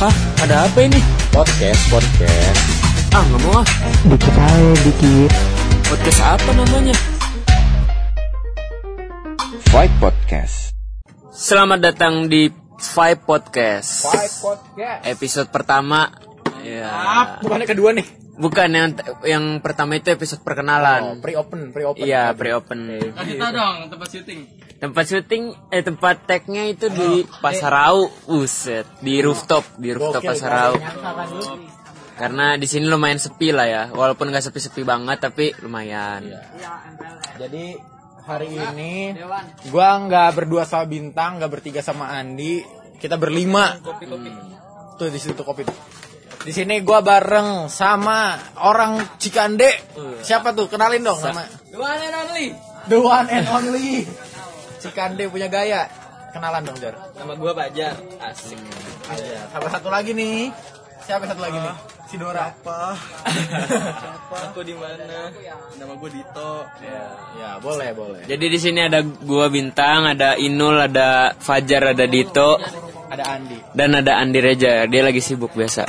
Hah, ada apa ini? Podcast, podcast. Ah, nggak mau ah. Dikit aja, dikit. Podcast apa namanya? Fight Podcast. Selamat datang di Five Podcast. Fight Podcast. Episode pertama. Ya. Bukannya kedua nih. Bukan yang yang pertama itu episode perkenalan. pre-open, pre-open. Iya, pre-open. Kasih tau dong tempat syuting. Tempat syuting eh tempat tag-nya itu di Pasarau. Buset, di rooftop, di rooftop Pasarau. Karena di sini lumayan sepi lah ya. Walaupun nggak sepi-sepi banget tapi lumayan. Jadi hari ini gua nggak berdua sama Bintang, nggak bertiga sama Andi, kita berlima. Tuh di situ kopi. tuh. Di sini gua bareng sama orang Cikande. Siapa tuh? Kenalin dong nama. The one and only. The one and only. Cikande punya gaya. Kenalan dong, Jar. Nama gua Bajar. Asik. Iya. Sama satu lagi nih. Siapa satu lagi nih? Si Dora. Apa? Aku di mana? Nama gua Dito. ya, boleh, boleh. Jadi di sini ada gua Bintang, ada Inul, ada Fajar, ada Dito, Ada Andi. dan ada Andi Reja. Dia lagi sibuk biasa.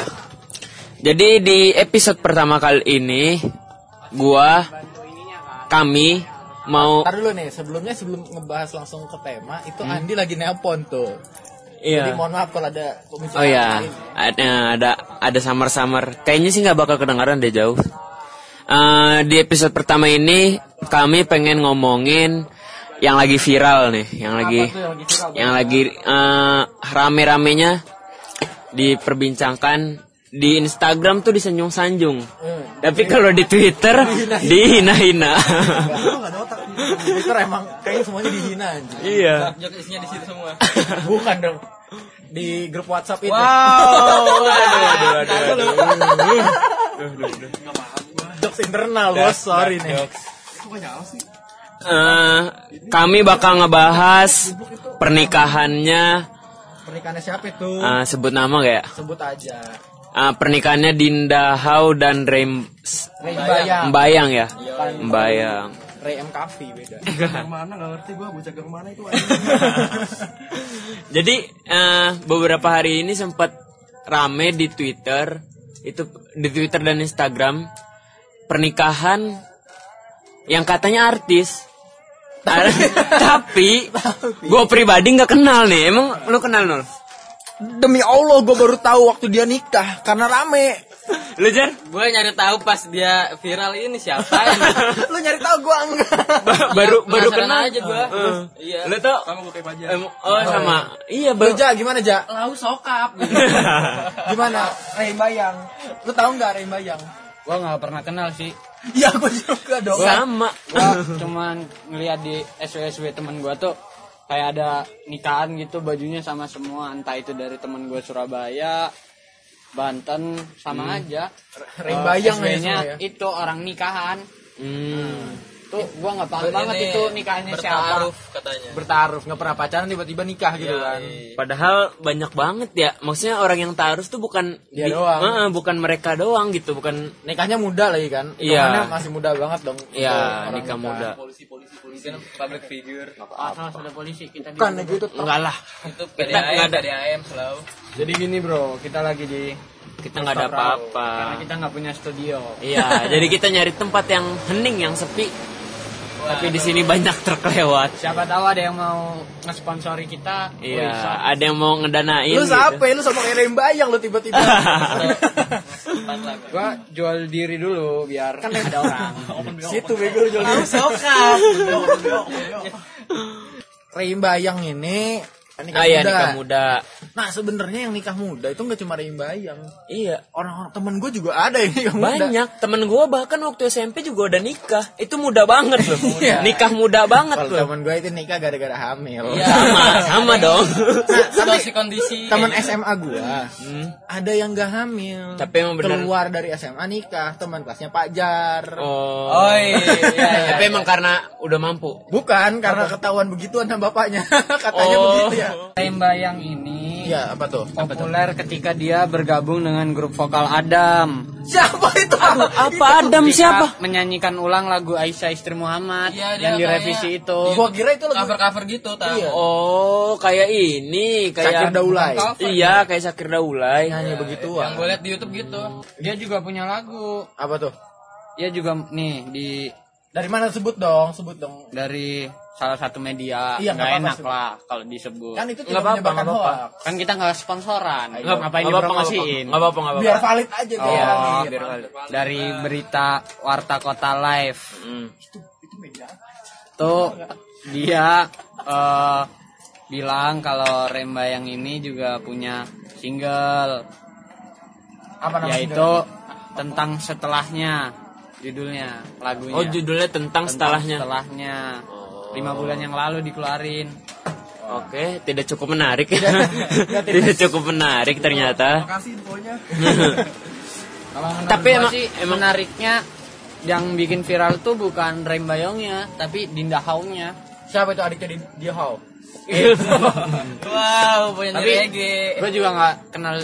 Jadi di episode pertama kali ini gua kami mau Ntar dulu nih, sebelumnya sebelum ngebahas langsung ke tema, itu Andi lagi nelpon tuh. Jadi iya. mohon maaf kalau ada pembicaraan Oh ya, lain. ada ada ada samar-samar. Kayaknya sih nggak bakal kedengaran deh jauh. Eh, di episode pertama ini kami pengen ngomongin yang lagi viral nih, yang lagi yang lagi viral? yang lagi eh, rame-ramenya diperbincangkan di Instagram tuh disanjung-sanjung. Hmm. Tapi kalau di Twitter dihina-hina. Enggak, gak ada otak. Di Twitter emang kayaknya semuanya dihina anjing. iya. Jok isinya di situ semua. Bukan dong. Di grup WhatsApp itu. Jokes internal, bos. Sorry nih. Eh, kami bakal ngebahas pernikahannya Pernikahannya siapa itu? eh, sebut nama gak ya? Sebut aja. Eh, pernikahannya Dinda Hau dan Rem Ray Bayang. Mbayang ya? Mbayang. Ray M. Kavi beda. Mana nggak ngerti gua bocah ke mana itu. Jadi eh, beberapa hari ini sempat rame di Twitter itu di Twitter dan Instagram pernikahan yang katanya artis. Tapi gue pribadi nggak kenal nih. Emang lu kenal nul? Demi Allah, gue baru tahu waktu dia nikah karena rame. Lu Jar? Gue nyari tahu pas dia viral ini siapa. Lu nyari tahu gue enggak? Ba- baru baru Penasaran kenal aja gua. Heeh. Iya. Lu tuh Sama gua kayak em- oh sama. Iya baru. Ja, gimana Ja? Lau sokap gitu. Gimana? Ray Bayang. Lu tahu nggak Ray Bayang? Gua nggak pernah kenal sih. Iya, gue juga dong. sama. Gua cuman ngeliat di SW-SW temen gua tuh kayak ada nikahan gitu bajunya sama semua entah itu dari temen gua Surabaya, Banten sama aja. Ray Bayang ya semua ya. itu orang nikahan. Hmm. Tuh gua nggak paham banget itu nikahnya siapa. Bertaruh katanya. Bertaruh, nggak pernah pacaran tiba-tiba nikah gitu Iya, kan. iya. Padahal banyak banget ya. Maksudnya orang yang taruh tuh bukan Dia doang. Heeh, bukan mereka doang gitu, bukan Nikahnya muda lagi kan? Iya. Masih muda banget dong. Iya, nikah muda. Polisi-polisi polisi kan public figure. Asal ada polisi kita di Bukan gitu. Enggak lah. Itu Kita nggak PDAM, ada. PDAM selalu. Jadi gini bro, kita lagi di Kita nggak ada apa-apa. karena kita nggak punya studio. Iya, jadi kita nyari tempat yang hening, yang sepi. Tapi di sini banyak truk lewat. Siapa tahu ada yang mau ngesponsori kita. Iya, wih, ada yang mau ngedanain. Lu gitu. siapa ya? Lu sama kayak Bayang lu tiba-tiba. Gua. Jual diri dulu biar kan ada orang. Situ bego lu jual diri. Sokap. Ray Bayang ini Ah iya, muda. nikah muda. Nah sebenarnya yang nikah muda itu nggak cuma Bayang. Iya, Orang-orang temen gue juga ada yang nikah muda. banyak. Temen gue bahkan waktu SMP juga udah nikah. Itu muda banget loh. Iya. Nikah muda banget Kalau loh. temen gue itu nikah gara-gara hamil. Iya. Sama, sama dong. Situasi kondisi. Temen. SMA gue ada yang gak hamil. Tapi emang bener. keluar dari SMA nikah teman kelasnya Pak Jar. Oh. Oh iya, iya, iya. Tapi emang karena udah mampu. Bukan karena ketahuan begituan sama bapaknya. Katanya Oh. begitu ya. Tembayang ini Iya, apa tuh? Populer ketika dia bergabung dengan grup vokal Adam. Siapa itu? Apa Adam Ketika siapa? Menyanyikan ulang lagu Aisyah Istri Muhammad dia yang direvisi kayak- itu. Gua kira itu lagu cover cover gitu tahu Iya. Oh, kayak ini, kayak Daulay. Iya, kayak Syakir Daulay. Nyanyi yang begituan. gue liat di YouTube gitu Dia juga punya lagu. Apa tuh? Dia juga nih di Dari mana sebut dong? Sebut dong. dari salah satu media Iya, nggak enak sih. lah kalau disebut Kan itu Nggak tidak apa-apa, menyebarkan apa-apa. hoax. kan kita nggak sponsoran Nggak ngapain apa-apa, nggak apa-apa. dipromosiin Nggak apa-apa, nggak Biar valid aja oh biar. biar valid. dari berita Warta Kota Live Hmm. tuh dia eh, bilang kalau Remba yang ini juga punya single Apa namanya? yaitu tentang setelahnya judulnya lagunya Oh, judulnya tentang Tentang setelahnya. setelahnya lima bulan yang lalu dikeluarin Oke, tidak cukup menarik. tidak cukup menarik ternyata. Makasih infonya. Tapi emang- sih emang- menariknya yang bikin viral tuh bukan Rembayongnya, tapi Dinda Haungnya. Siapa itu adiknya di dia how? wow punya Tapi reggae gue juga nggak kenal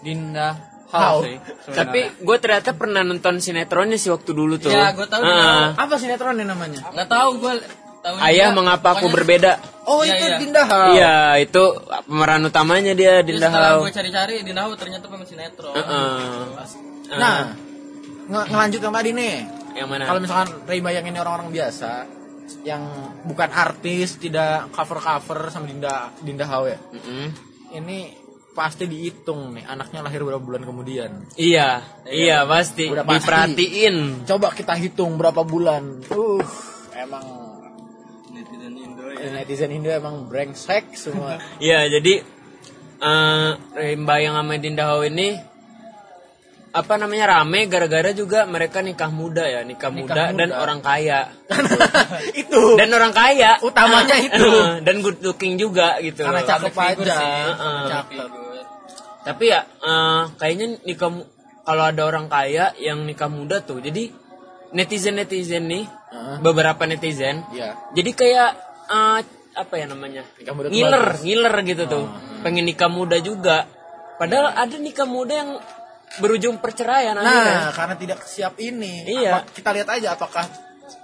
Dinda Hau sih. Tapi gue ternyata pernah nonton sinetronnya sih waktu dulu tuh. Iya, gua tahu, Ah. Apa sinetronnya namanya? nggak tahu gue tahu Ayah juga. mengapa aku Pokoknya berbeda? Oh, Iya, itu iya. Dinda How. Iya, itu pemeran utamanya dia Dinda setelah Hau. gue cari-cari di Nahu ternyata pemain sinetron Heeh. Nah, nge- ngelanjut yang tadi nih. yang mana? Kalau misalkan Ray Bayang ini orang-orang biasa yang bukan artis, tidak cover-cover sama Dinda Dinda How ya. Mm-mm. Ini pasti dihitung nih anaknya lahir berapa bulan kemudian. Iya, iya pasti. Udah pasti. Diperhatiin. Coba kita hitung berapa bulan. Uh, emang netizen Indo ya netizen Indo emang brengsek semua. Iya, jadi eh Rimba yang sama Dinda Hau ini apa namanya rame gara-gara juga mereka nikah muda ya, nikah, muda, muda. dan orang kaya. itu Dan orang kaya. Utamanya itu. dan good looking juga gitu. karena cakep aja. Cakep. Tapi ya eh, kayaknya nikah kalau ada orang kaya yang nikah muda tuh, jadi netizen netizen nih, Heeh. beberapa netizen, Iya. jadi kayak eh, apa ya namanya, Nikah muda ngiler, bagus. ngiler gitu tuh, pengen nikah muda juga. Padahal ada nikah muda yang berujung perceraian Nah, akhirnya. karena tidak siap ini. Iya. Apa- kita lihat aja apakah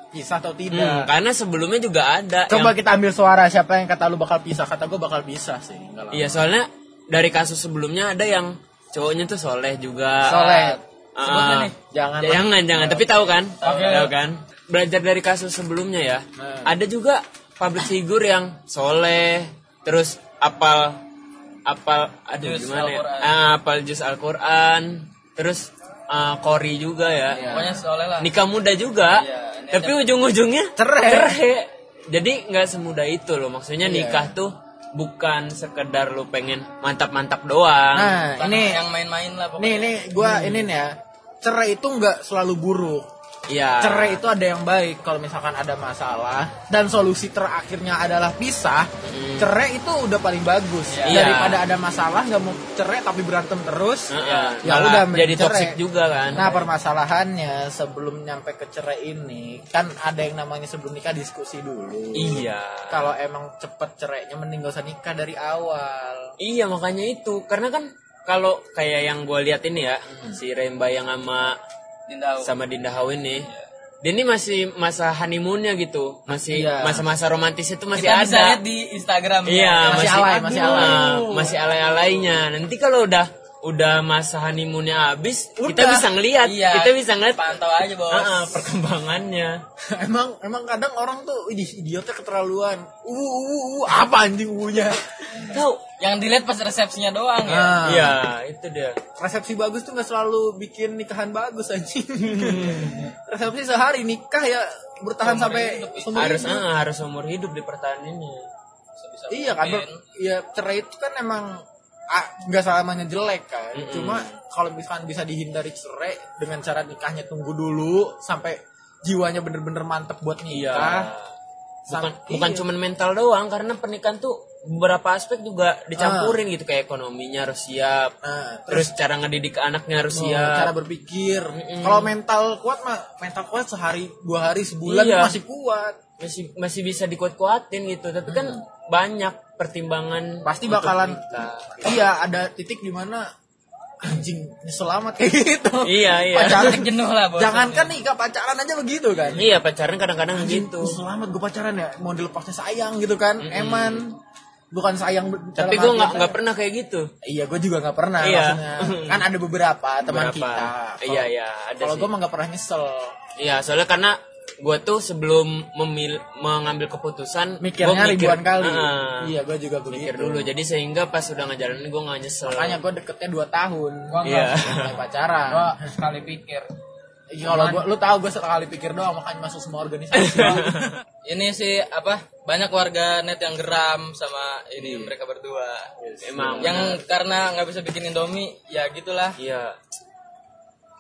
pisah atau Hmm, tidak. karena sebelumnya juga ada. Coba yang- kita ambil suara siapa yang kata lu bakal pisah, kata gue bakal pisah sih. Iya soalnya dari kasus sebelumnya ada yang cowoknya tuh soleh juga. Soleh. Sebutnya nih. Jangan. jangan jangan tapi tahu kan Oke. tahu kan belajar dari kasus sebelumnya ya Nah. ada juga public figure yang soleh terus apal apal aduh Juz gimana ya Al-Quran. ah, apal juz Al-Quran terus ah, kori juga ya pokoknya soleh lah nikah muda juga Iya, tapi ujung-ujungnya Cerai. cerai jadi nggak semudah itu loh maksudnya Iya. nikah tuh bukan sekedar lu pengen mantap-mantap doang Nah, ini yang main-main lah pokoknya nih nih gua ini nih ya. Cerai itu nggak selalu buruk. Iya Cerai itu ada yang baik kalau misalkan ada masalah dan solusi terakhirnya adalah pisah. Cerai itu udah paling bagus Iya. daripada ada masalah nggak mau cerai tapi berantem terus. Ya malah udah, jadi cerai. toksik juga kan Nah permasalahannya sebelum nyampe ke cerai ini kan ada yang namanya sebelum nikah diskusi dulu. iya Kalau emang cepet cerainya mending gak usah nikah dari awal. Iya makanya itu karena kan kalau kayak yang gue lihat ini ya si Remba yang sama Dinda Hau. sama Dinda Hau ini dia ini masih masa honeymoonnya gitu. Masih Iya. masa-masa romantis itu masih kita bisa ada. lihat di Instagram iya Masih masih, alay, masih alay. Masih alay-alaynya. Nanti kalau udah udah masa honeymoonnya habis kita Udah. bisa ngelihat Iya. kita bisa ngeliat pantau aja bos ah, perkembangannya emang emang kadang orang tuh idih idiotnya keterlaluan. Uh, uh, uh, apa anjing unya? tahu yang dilihat pas resepsinya doang ya Nah, iya itu dia resepsi bagus tuh nggak selalu bikin nikahan bagus anjing. resepsi sehari nikah ya bertahan sampai seumur harus hidup. ah, harus umur hidup di pertahanannya Sebisa Iya kan, mungkin. ber- ya cerai itu kan emang ah, nggak selamanya jelek kan. Cuma kalau misalkan bisa dihindari cerai dengan cara nikahnya tunggu dulu sampai jiwanya bener-bener mantep buat Iya. nikah. Bukan Sam- bukan iya. cuman mental doang karena pernikahan tuh beberapa aspek juga dicampurin gitu kayak ekonominya harus siap. Nah, Terus cara ngedidik anaknya harus Oh, siap. cara berpikir. Kalau mental kuat mah mental kuat sehari dua hari sebulan Iya. masih kuat. masih masih bisa dikuat-kuatin gitu. Tapi kan banyak pertimbangan Pasti bakalan nikah. iya ada titik di mana anjing nyesel amat kayak gitu. Iya, iya. Pacaran jenuh lah bos Jangankan nikah pacaran aja begitu kan. Iya pacaran kadang-kadang Anjing, gitu. nyesel amat gue pacaran ya. Mau dilepasnya sayang gitu kan. Eman bukan sayang Tapi gue nggak nggak ya. pernah kayak gitu. Iya, gue juga nggak pernah Iya. maksudnya. Kan ada beberapa teman Berapa? kita. Iya iya ada Kalau sih. gue mah nggak pernah nyesel. Iya soalnya karena gue tuh sebelum memil mengambil keputusan Mikirnya gua mikir- ribuan kali. Ah, iya, gue juga begitu. mikir dulu. Jadi sehingga pas udah ngejalanin gue nggak nyesel. Makanya gue deketnya 2 tahun. Gue Iya. mulai pacaran. Gua sekali pikir. Iya, kalau gua lu tahu gue sekali pikir doang makanya masuk semua organisasi. ini sih apa banyak warga net yang geram sama ini mereka berdua Emang yang karena nggak bisa bikin indomie ya gitulah Iya.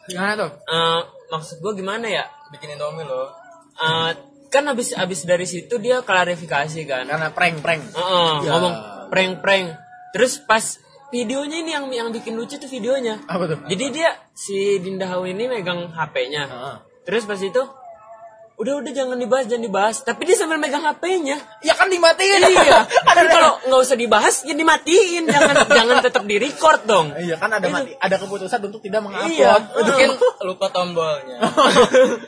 Gimana tuh? Eh, maksud gue gimana ya? Bikin indomie loh Eh, kan abis abis dari situ dia klarifikasi kan. Karena prank-prank. Heeh, Ya. ngomong prank-prank. Terus pas videonya ini yang yang bikin lucu tuh videonya. Apa tuh? Jadi dia si Dinda Hau ini megang HP-nya. Heeh. Terus pas itu udah udah jangan dibahas jangan dibahas. Tapi dia sambil megang HP-nya. Ya kan dimatiin. Iya. Kan kalau nggak usah dibahas ya dimatiin. Jangan jangan tetap di record dong. Iya kan ada mati, ada keputusan untuk tidak mengupload. Iya. mungkin lupa tombolnya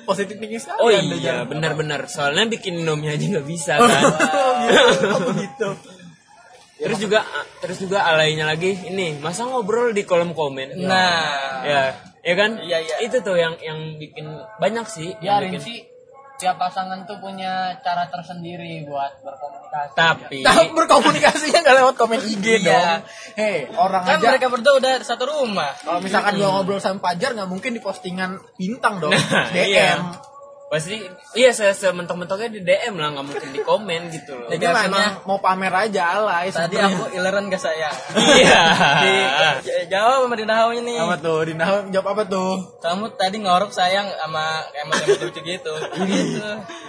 Positif tinggi sekali. Oh iya benar-benar. Soalnya bikin Indomie aja nggak bisa kan. Oh begitu. terus juga terus juga alainya lagi ini masa ngobrol di kolom komen. nah ya ya kan Iya, iya. itu tuh yang yang bikin banyak sih yang Biarin bikin- sih tiap pasangan tuh punya cara tersendiri buat berkomunikasi. tapi Tahu berkomunikasinya nggak lewat komen IG Iya. dong. Hei, orang kan aja mereka berdua udah satu rumah kalau misalkan gua ngobrol sama Pajar nggak mungkin di postingan bintang dong. Nah, DM. iya. Pasti iya saya sementok-mentoknya di DM lah nggak mungkin di komen gitu loh Jadi memang mau pamer aja alay. tadi aku ileran gak sayang iya di jawab sama Dinda Hau ini apa tuh? Dina jawab apa tuh? kamu tadi ngorok sayang sama emot emot lucu gitu gitu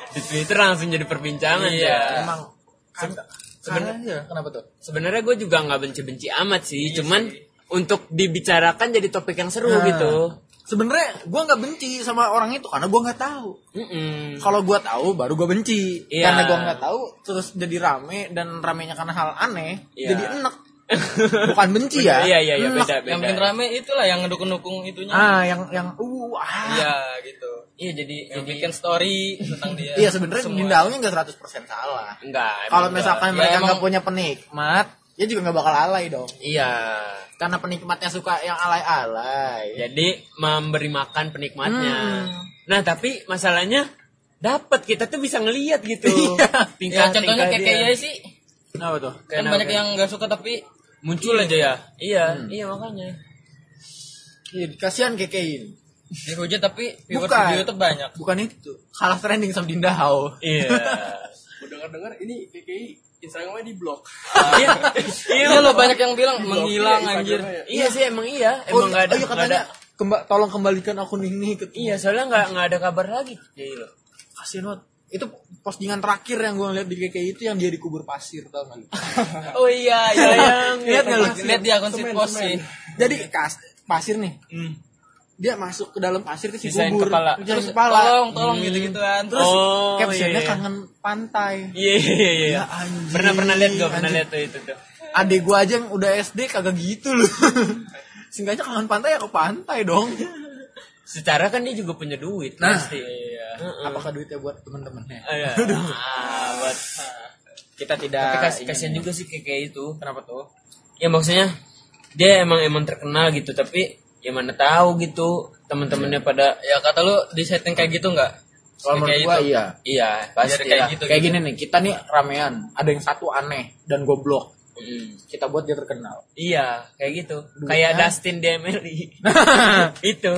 di Twitter langsung jadi perbincangan Iya. ya Emang kan sebenarnya kenapa tuh? sebenarnya gue juga nggak benci-benci amat sih cuman untuk dibicarakan jadi topik yang seru Nah. gitu Sebenarnya gua nggak benci sama orang itu karena gua nggak tahu. Mm-mm. Kalau gua tahu baru gua benci. Iya. Karena gua nggak tahu terus jadi rame dan ramenya karena hal aneh, Iya. jadi enek. Bukan benci ya. iya iya iya Enek. beda yang bikin beda rame itulah yang ngedukung-dukung itunya Ah, yang yang uh ah. iya gitu iya jadi yang jadi bikin story tentang dia Iya sebenarnya Semua. Dindaunya nggak 100% salah. enggak Kalau misalkan Ya, mereka nggak punya penikmat, ya juga nggak bakal alay dong. iya Karena penikmatnya suka yang alay-alay. jadi memberi makan penikmatnya Hmm. nah tapi masalahnya dapat kita tuh bisa ngelihat gitu Iya. tingkah ya contohnya kayak dia. kayak sih Kenapa tuh? kan Kenapa? banyak yang nggak suka tapi muncul aja ya iya iya makanya Iya, kasihan kekein. dihujat tapi viewers Bukan. di YouTube banyak Bukan itu. Kalah trending sama Dinda Hau. iya dengar-dengar ini KKI Instagramnya di blok. iya. Iya loh banyak yang bilang menghilang anjir. Iya sih emang iya. Oh, emang nggak ada oh iya katanya ada kemba- tolong kembalikan akun ini ke iya soalnya nggak nggak ada kabar lagi. Jadi loh kasihan banget. Itu postingan terakhir yang gue lihat di KKI itu yang dia dikubur pasir tau gak lu? oh iya iya yang Lihat nggak lu? lihat di akun post sih. Jadi kas pasir nih. Dia masuk ke dalam pasir ke si Sisain kubur. kepala. Terus kepala. tolong tolong gitu gituan Terus Oh, captionnya iya, iya. kangen pantai. iya iya iya iya Ya, pernah pernah lihat gue pernah lihat tuh itu tuh Adek gua aja yang udah SD kagak gitu loh. Singkatnya kangen pantai ya ke pantai dong. secara kan dia juga punya duit Nah. pasti iya Apakah duitnya buat temen-temennya? Ah, iya. Ah, buat Kita tidak tapi kas- kasihan juga sih kayak kayak itu kenapa tuh ya maksudnya dia emang emang terkenal gitu tapi ya mana tahu gitu teman-temannya pada ya kata lu di setting kayak gitu nggak Kalau menurut kayak gua gitu. iya. iya pasti kayak gitu. Kayak gini nih, kita nih ramean, ada yang satu aneh dan goblok. Mm. Kita buat dia terkenal. iya kayak gitu Duitnya. kayak Dustin DMLI itu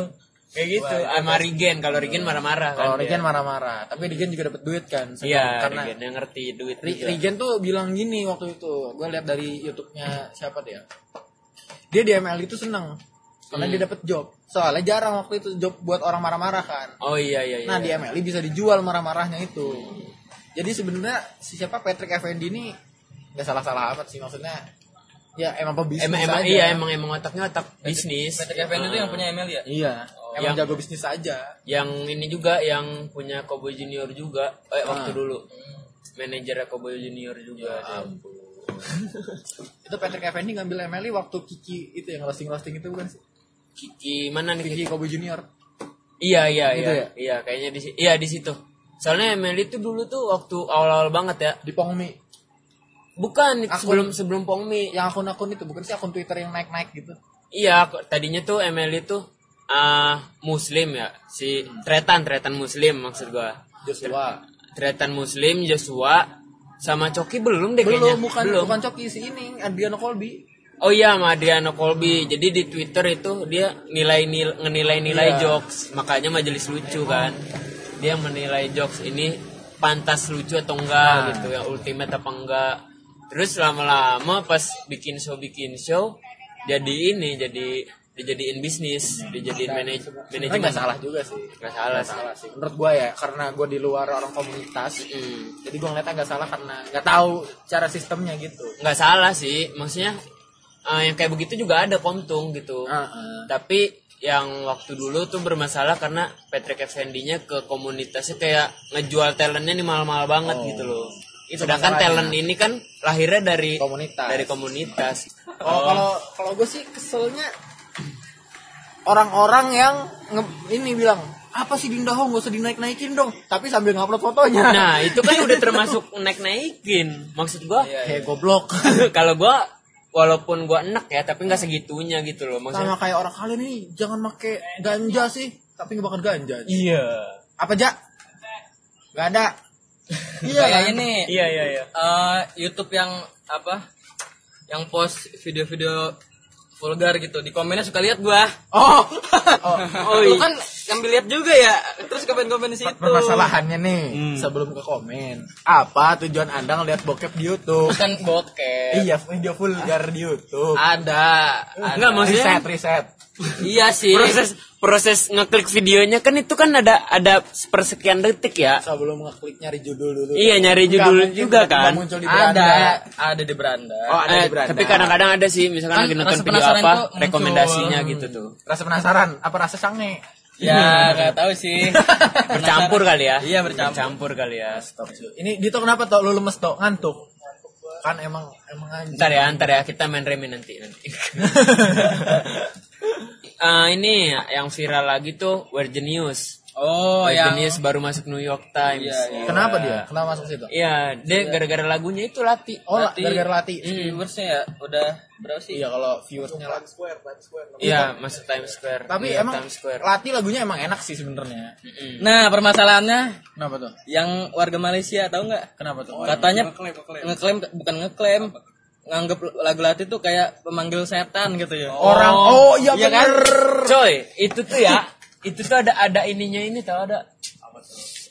kayak gitu sama Rigen kalau Rigen marah-marah kan Kalau dia. Regen marah-marah, tapi Regen juga dapat duit kan. iya karena Rigen yang ngerti duit juga. Regen tuh bilang gini waktu itu, gue lihat dari YouTube-nya siapa dia. Dia di ML itu seneng karena Hmm. dia dapat job. Soalnya jarang waktu itu job buat orang marah-marah kan. oh iya iya iya Nah di ML bisa dijual marah-marahnya itu. Jadi sebenarnya si siapa Patrick Effendi ini nggak salah-salah amat sih maksudnya. Ya emang pebisnis emang, emang aja. iya emang emang otaknya otak bisnis Patrick Effendi itu yang punya email ya Iya. emang yang- jago bisnis aja. yang ini juga yang punya Cowboy Junior juga eh waktu Ah. dulu manajer Cowboy Junior juga Ya deh. itu Patrick Effendi ngambil Emily waktu Kiki itu yang roasting roasting itu bukan sih Kiki mana nih Kiki? Kobe Junior Iya iya Gitu iya. ya? Iya kayaknya di iya di situ. Soalnya Emily tuh dulu tuh waktu awal-awal banget ya. di Pongmi Bukan Akun- sebelum sebelum Pongmi. yang akun-akun itu bukan sih akun Twitter yang naik-naik gitu Iya, tadinya tuh Emily tuh ah muslim ya. Si Tretan, Tretan muslim maksud gua. Joshua Tretan muslim Joshua sama Coki belum deh kayaknya. belum bukan belum. bukan Coki si ini Adriano Colby Oh iya sama Adriano Colby. Jadi di Twitter itu dia nilai nil, ngenilai-nilai Iya. jokes. Makanya majelis lucu kan. Dia menilai jokes ini pantas lucu atau enggak Nah. gitu, yang ultimate apa enggak. Terus lama-lama pas bikin show bikin show jadi ini jadi dijadiin bisnis, dijadiin manaj manajemen. nggak salah juga sih Nggak salah sih. salah sih menurut gua ya karena gua di luar orang komunitas Mm. jadi gua ngeliatnya nggak salah karena nggak tahu cara sistemnya gitu Nggak salah sih, maksudnya eh, yang kayak begitu juga ada kontung gitu. Heeh. tapi yang waktu dulu tuh bermasalah karena Patrick Effendi-nya ke komunitasnya kayak ngejual talentnya nih mahal-mahal banget Oh. gitu loh. Itu Sedangkan talent ini kan lahirnya dari Komunitas. dari komunitas. Oh, kalau kalau gue sih keselnya orang-orang yang nge- ini bilang apa sih Dinda Hong gak usah dinaik-naikin dong tapi sambil ngupload fotonya Nah, itu kan udah termasuk naik-naikin. Maksud gua kayak goblok kalau gua walaupun gua enak ya, tapi nggak segitunya gitu loh. sama Maksudnya kayak orang kalian nih jangan make ganja sih tapi ngebakar ganja Iya. apa ja Gak ada iya Kayak kan? ini Iya, iya, iya. eh, YouTube yang apa? Yang post video-video vulgar gitu. Di komennya suka lihat gua. oh Oh, Lu iya. kan ngambil lihat juga ya. Terus komen-komen di situ. permasalahannya nih Hmm. sebelum ke komen apa tujuan anda ngeliat bokep di YouTube Bukan bokep. iya video vulgar di YouTube Ada. ada. Enggak, maksudnya- riset riset Iya sih. proses proses ngeklik videonya kan itu kan ada ada persekian detik ya. sebelum ngeklik nyari judul dulu Iya, nyari Nggak judul mungkin juga kan. muncul di ada. beranda. Ada di beranda. Oh, ada Eh, di beranda. tapi kadang-kadang ada sih misalkan Kan lagi nonton video apa tuh muncul. rekomendasinya gitu tuh rasa penasaran apa rasa sange Ya, nggak tahu sih. bercampur kali ya? Iya, bercampur. bercampur kali ya. Stop, ini Dito kenapa tuh lu lemes tuh ngantuk? Kan emang emang anjing. Ntar ya ntar ya. Kita main remi nanti nanti. Eh, ini yang viral lagi tuh Virgin News Oh, Virgin yang baru masuk New York Times. Iya, iya. kenapa dia? Kenapa masuk situ? Iya dia gara-gara lagunya itu lati. Oh Lati. gara-gara latih viewersnya ya udah berapa sih? iya kalau viewersnya lah iya. Masuk Times Square. Tapi York emang Times Square. Latih lagunya emang enak sih sebenarnya. Nah, permasalahannya kenapa tuh? yang warga Malaysia tahu nggak? kenapa tuh? Katanya ngeklaim bukan ngeklaim nganggap lagu Lati tuh kayak pemanggil setan gitu ya. orang oh iya Iya kan? bener. Coy itu tuh ya itu tuh ada ada ininya ini tau ada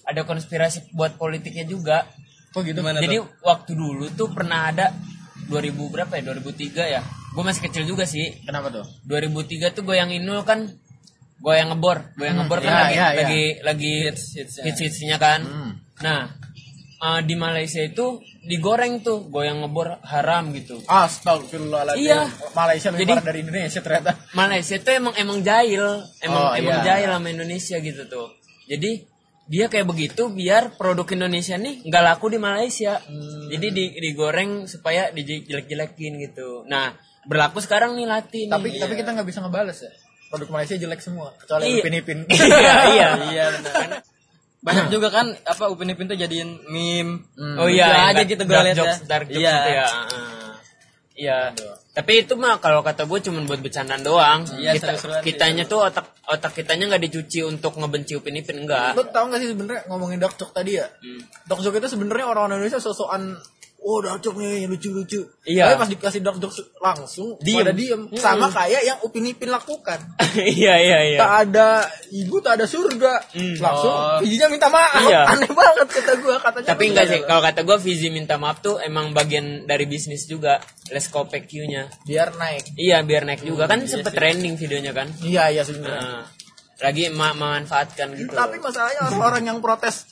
ada konspirasi buat politiknya juga kok gitu Gimana jadi tuh? waktu dulu tuh pernah ada 2000 berapa ya 2003 ya gue masih kecil juga sih kenapa tuh 2003 tuh goyang Inul kan goyang ngebor goyang ngebor kan iya, lagi iya. lagi lagi Hits, hitsnya. hits kan Hmm. nah eh, di Malaysia itu digoreng tuh goyang ngebor haram gitu Astagfirullahaladzim Iya. Malaysia lebih Jadi- parah dari Indonesia ternyata Malaysia tuh emang emang jahil, emang Oh, emang iya. jahil sama Indonesia gitu tuh. Jadi dia kayak begitu biar produk Indonesia nih nggak laku di Malaysia. Hmm. Jadi di, digoreng supaya dijelek-jelekin gitu. Nah berlaku sekarang nih Latin. tapi tapi kita nggak bisa ngebales ya produk Malaysia jelek semua kecuali Iya. Upin Ipin iya iya. Iya benar. Banyak juga kan apa Upin Ipin tuh jadiin meme. Oh iya, aja dark- gitu gue lihat ya. dark jokes Iya. gitu ya. Heeh. Iya. Tapi itu mah kalau kata gue cuma buat bercandaan doang. Iya, Kita, kitanya tuh otak otak kitanya nggak dicuci untuk ngebenci Upin Ipin enggak. Lo tau gak sih sebenarnya ngomongin dark joke tadi ya? Hmm. Dark joke itu sebenarnya orang Indonesia sosokan oh dark joke nih lucu-lucu. Iya. Tapi pas dikasih dark joke langsung Diem. pada diem. Sama kayak yang Upin Ipin lakukan. Iya iya iya. Tak ada ibu, tak ada surga. Langsung Oh. bijinya minta maaf. Iya. Aneh banget kata gua katanya. Tapi enggak sih, kalau kata gue Vizi minta maaf tuh emang bagian dari bisnis juga. Let's copy Q-nya. Biar naik. Iya biar naik juga kan sempet trending videonya kan. Iya iya sebenarnya. Nah, lagi ma memanfaatkan gitu. Tapi masalahnya orang-orang yang protes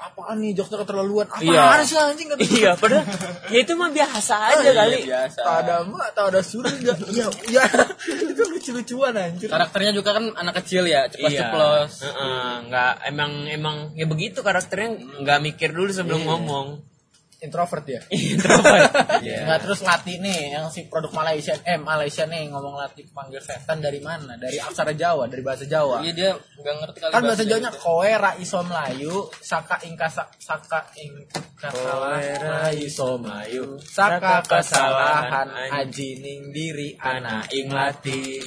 apaan nih jokesnya keterlaluan apaan Iya. sih anjing kata iya, padahal ya itu mah biasa aja kali. biasa. tak ada mak tak ada surga iya iya itu lucu-lucuan anjir Karakternya juga kan anak kecil ya, cepat Iya. ceplos. Heeh, nggak emang emang ya begitu karakternya nggak mikir dulu sebelum ngomong. Introvert ya? Introvert. nggak terus latih nih yang si produk Malaysia eh Malaysia nih ngomong latih panggil setan dari mana? Dari aksara Jawa dari bahasa Jawa. Iya dia nggak ngerti kali kan bahasa Jawanya kowe ra iso melayu saka ingka sa- saka ing Kowe ra iso mlayu, saka saka kesalahan aji ning diri anak ing latih.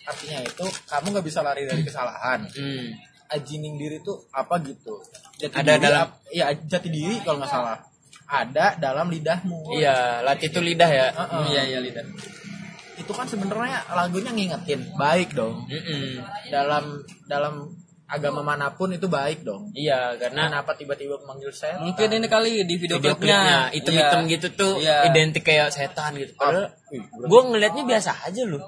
artinya itu kamu nggak bisa lari dari kesalahan. Hmm. aji ning diri itu apa gitu? Jati Ada diri dalam- iya jati diri kalau nggak salah ada dalam lidahmu Iya, latih itu lidah ya. Heeh. Iya iya lidah. itu kan sebenarnya lagunya ngingetin baik dong Mm-mm. dalam dalam agama mana pun itu baik dong Iya, karena kenapa tiba-tiba memanggil saya Mungkin ini kali di video, video klipnya hitam-hitam Iya. gitu tuh Iya. identik kayak setan gitu. Padahal gue ngelihatnya biasa aja loh.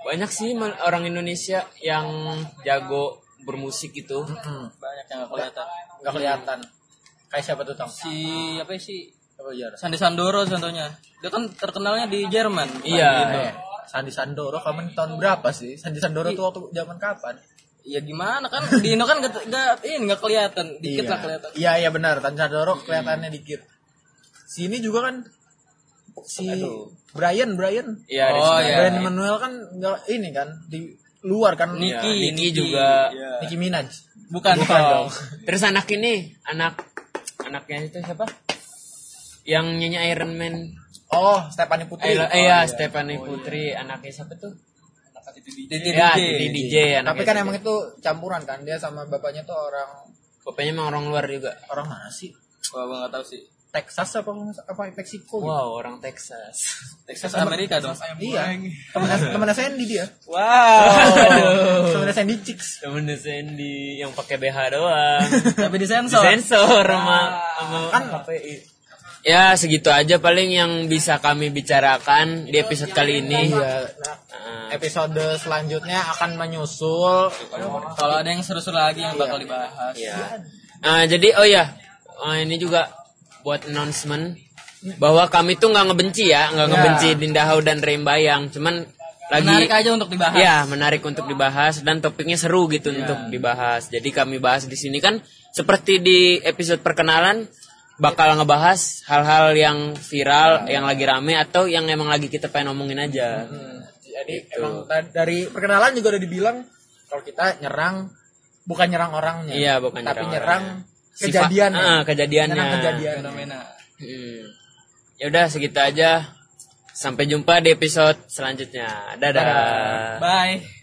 Banyak sih orang Indonesia yang jago bermusik gitu. Banyak yang nggak kelihatan. nggak kelihatan kayak siapa tuh tong Si apa sih? Apa jar Sandi Sandoro contohnya. Dia kan terkenalnya di Jerman. Iya. Eh, Sandi Sandoro kamu tahun berapa sih Sandi Sandoro tuh waktu zaman kapan Ya gimana kan di Indo kan nggak nggak ini nggak kelihatan. Dikit iya. lah kelihatan. iya iya benar Sandi Sandoro kelihatannya dikit sini juga kan si Brian Brian Iya, Oh, iya. Brian Manuel kan nggak ini kan di luar kan Niki, Niki Niki juga. Iya. Nicki Minaj Bukan, Bukan dong. dong. Terus anak ini, anak anaknya itu siapa? Yang nyanyi Iron Man. oh Stephanie Putri Eh, iya, Stephanie Putri, anaknya siapa tuh? Didi Ya, DJ. Didi DJ anaknya. tapi kan emang itu campuran kan dia sama bapaknya tuh orang Bapaknya emang orang luar juga. orang mana sih gua nggak tahu sih. Texas apa apa Meksiko gitu? Wow, orang Texas. Texas Amerika dong. Iya. Temennya temennya Sandy dia. Wow. Temennya Sandy Chicks. Temennya Sandy yang pakai BH doang. Tapi disensor. Sensor sama sama Kan Ya segitu aja paling yang bisa kami bicarakan di episode kali ini. iya. Nah, Episode selanjutnya akan menyusul Kalau ada yang seru-seru lagi yang bakal dibahas. ya. Nah, jadi oh ya, oh, ini juga buat announcement bahwa kami tuh nggak ngebenci ya, nggak Ya. ngebenci Dindahau dan Rembayang, cuman lagi Menarik aja untuk dibahas. Ya, menarik untuk dibahas dan topiknya seru gitu untuk dibahas. Jadi kami bahas di sini kan seperti di episode perkenalan bakal ngebahas hal-hal yang viral, yang lagi rame atau yang emang lagi kita pengen ngomongin aja. jadi emang ta- dari perkenalan juga udah dibilang kalau kita nyerang bukan nyerang orangnya. Iya, bukan tapi nyerang nyerang Sifat- kejadian. Ah, kejadiannya. Kejadian. Fenomena. Hmm. Ya udah segitu aja. Sampai jumpa di episode selanjutnya. Dadah. Bye.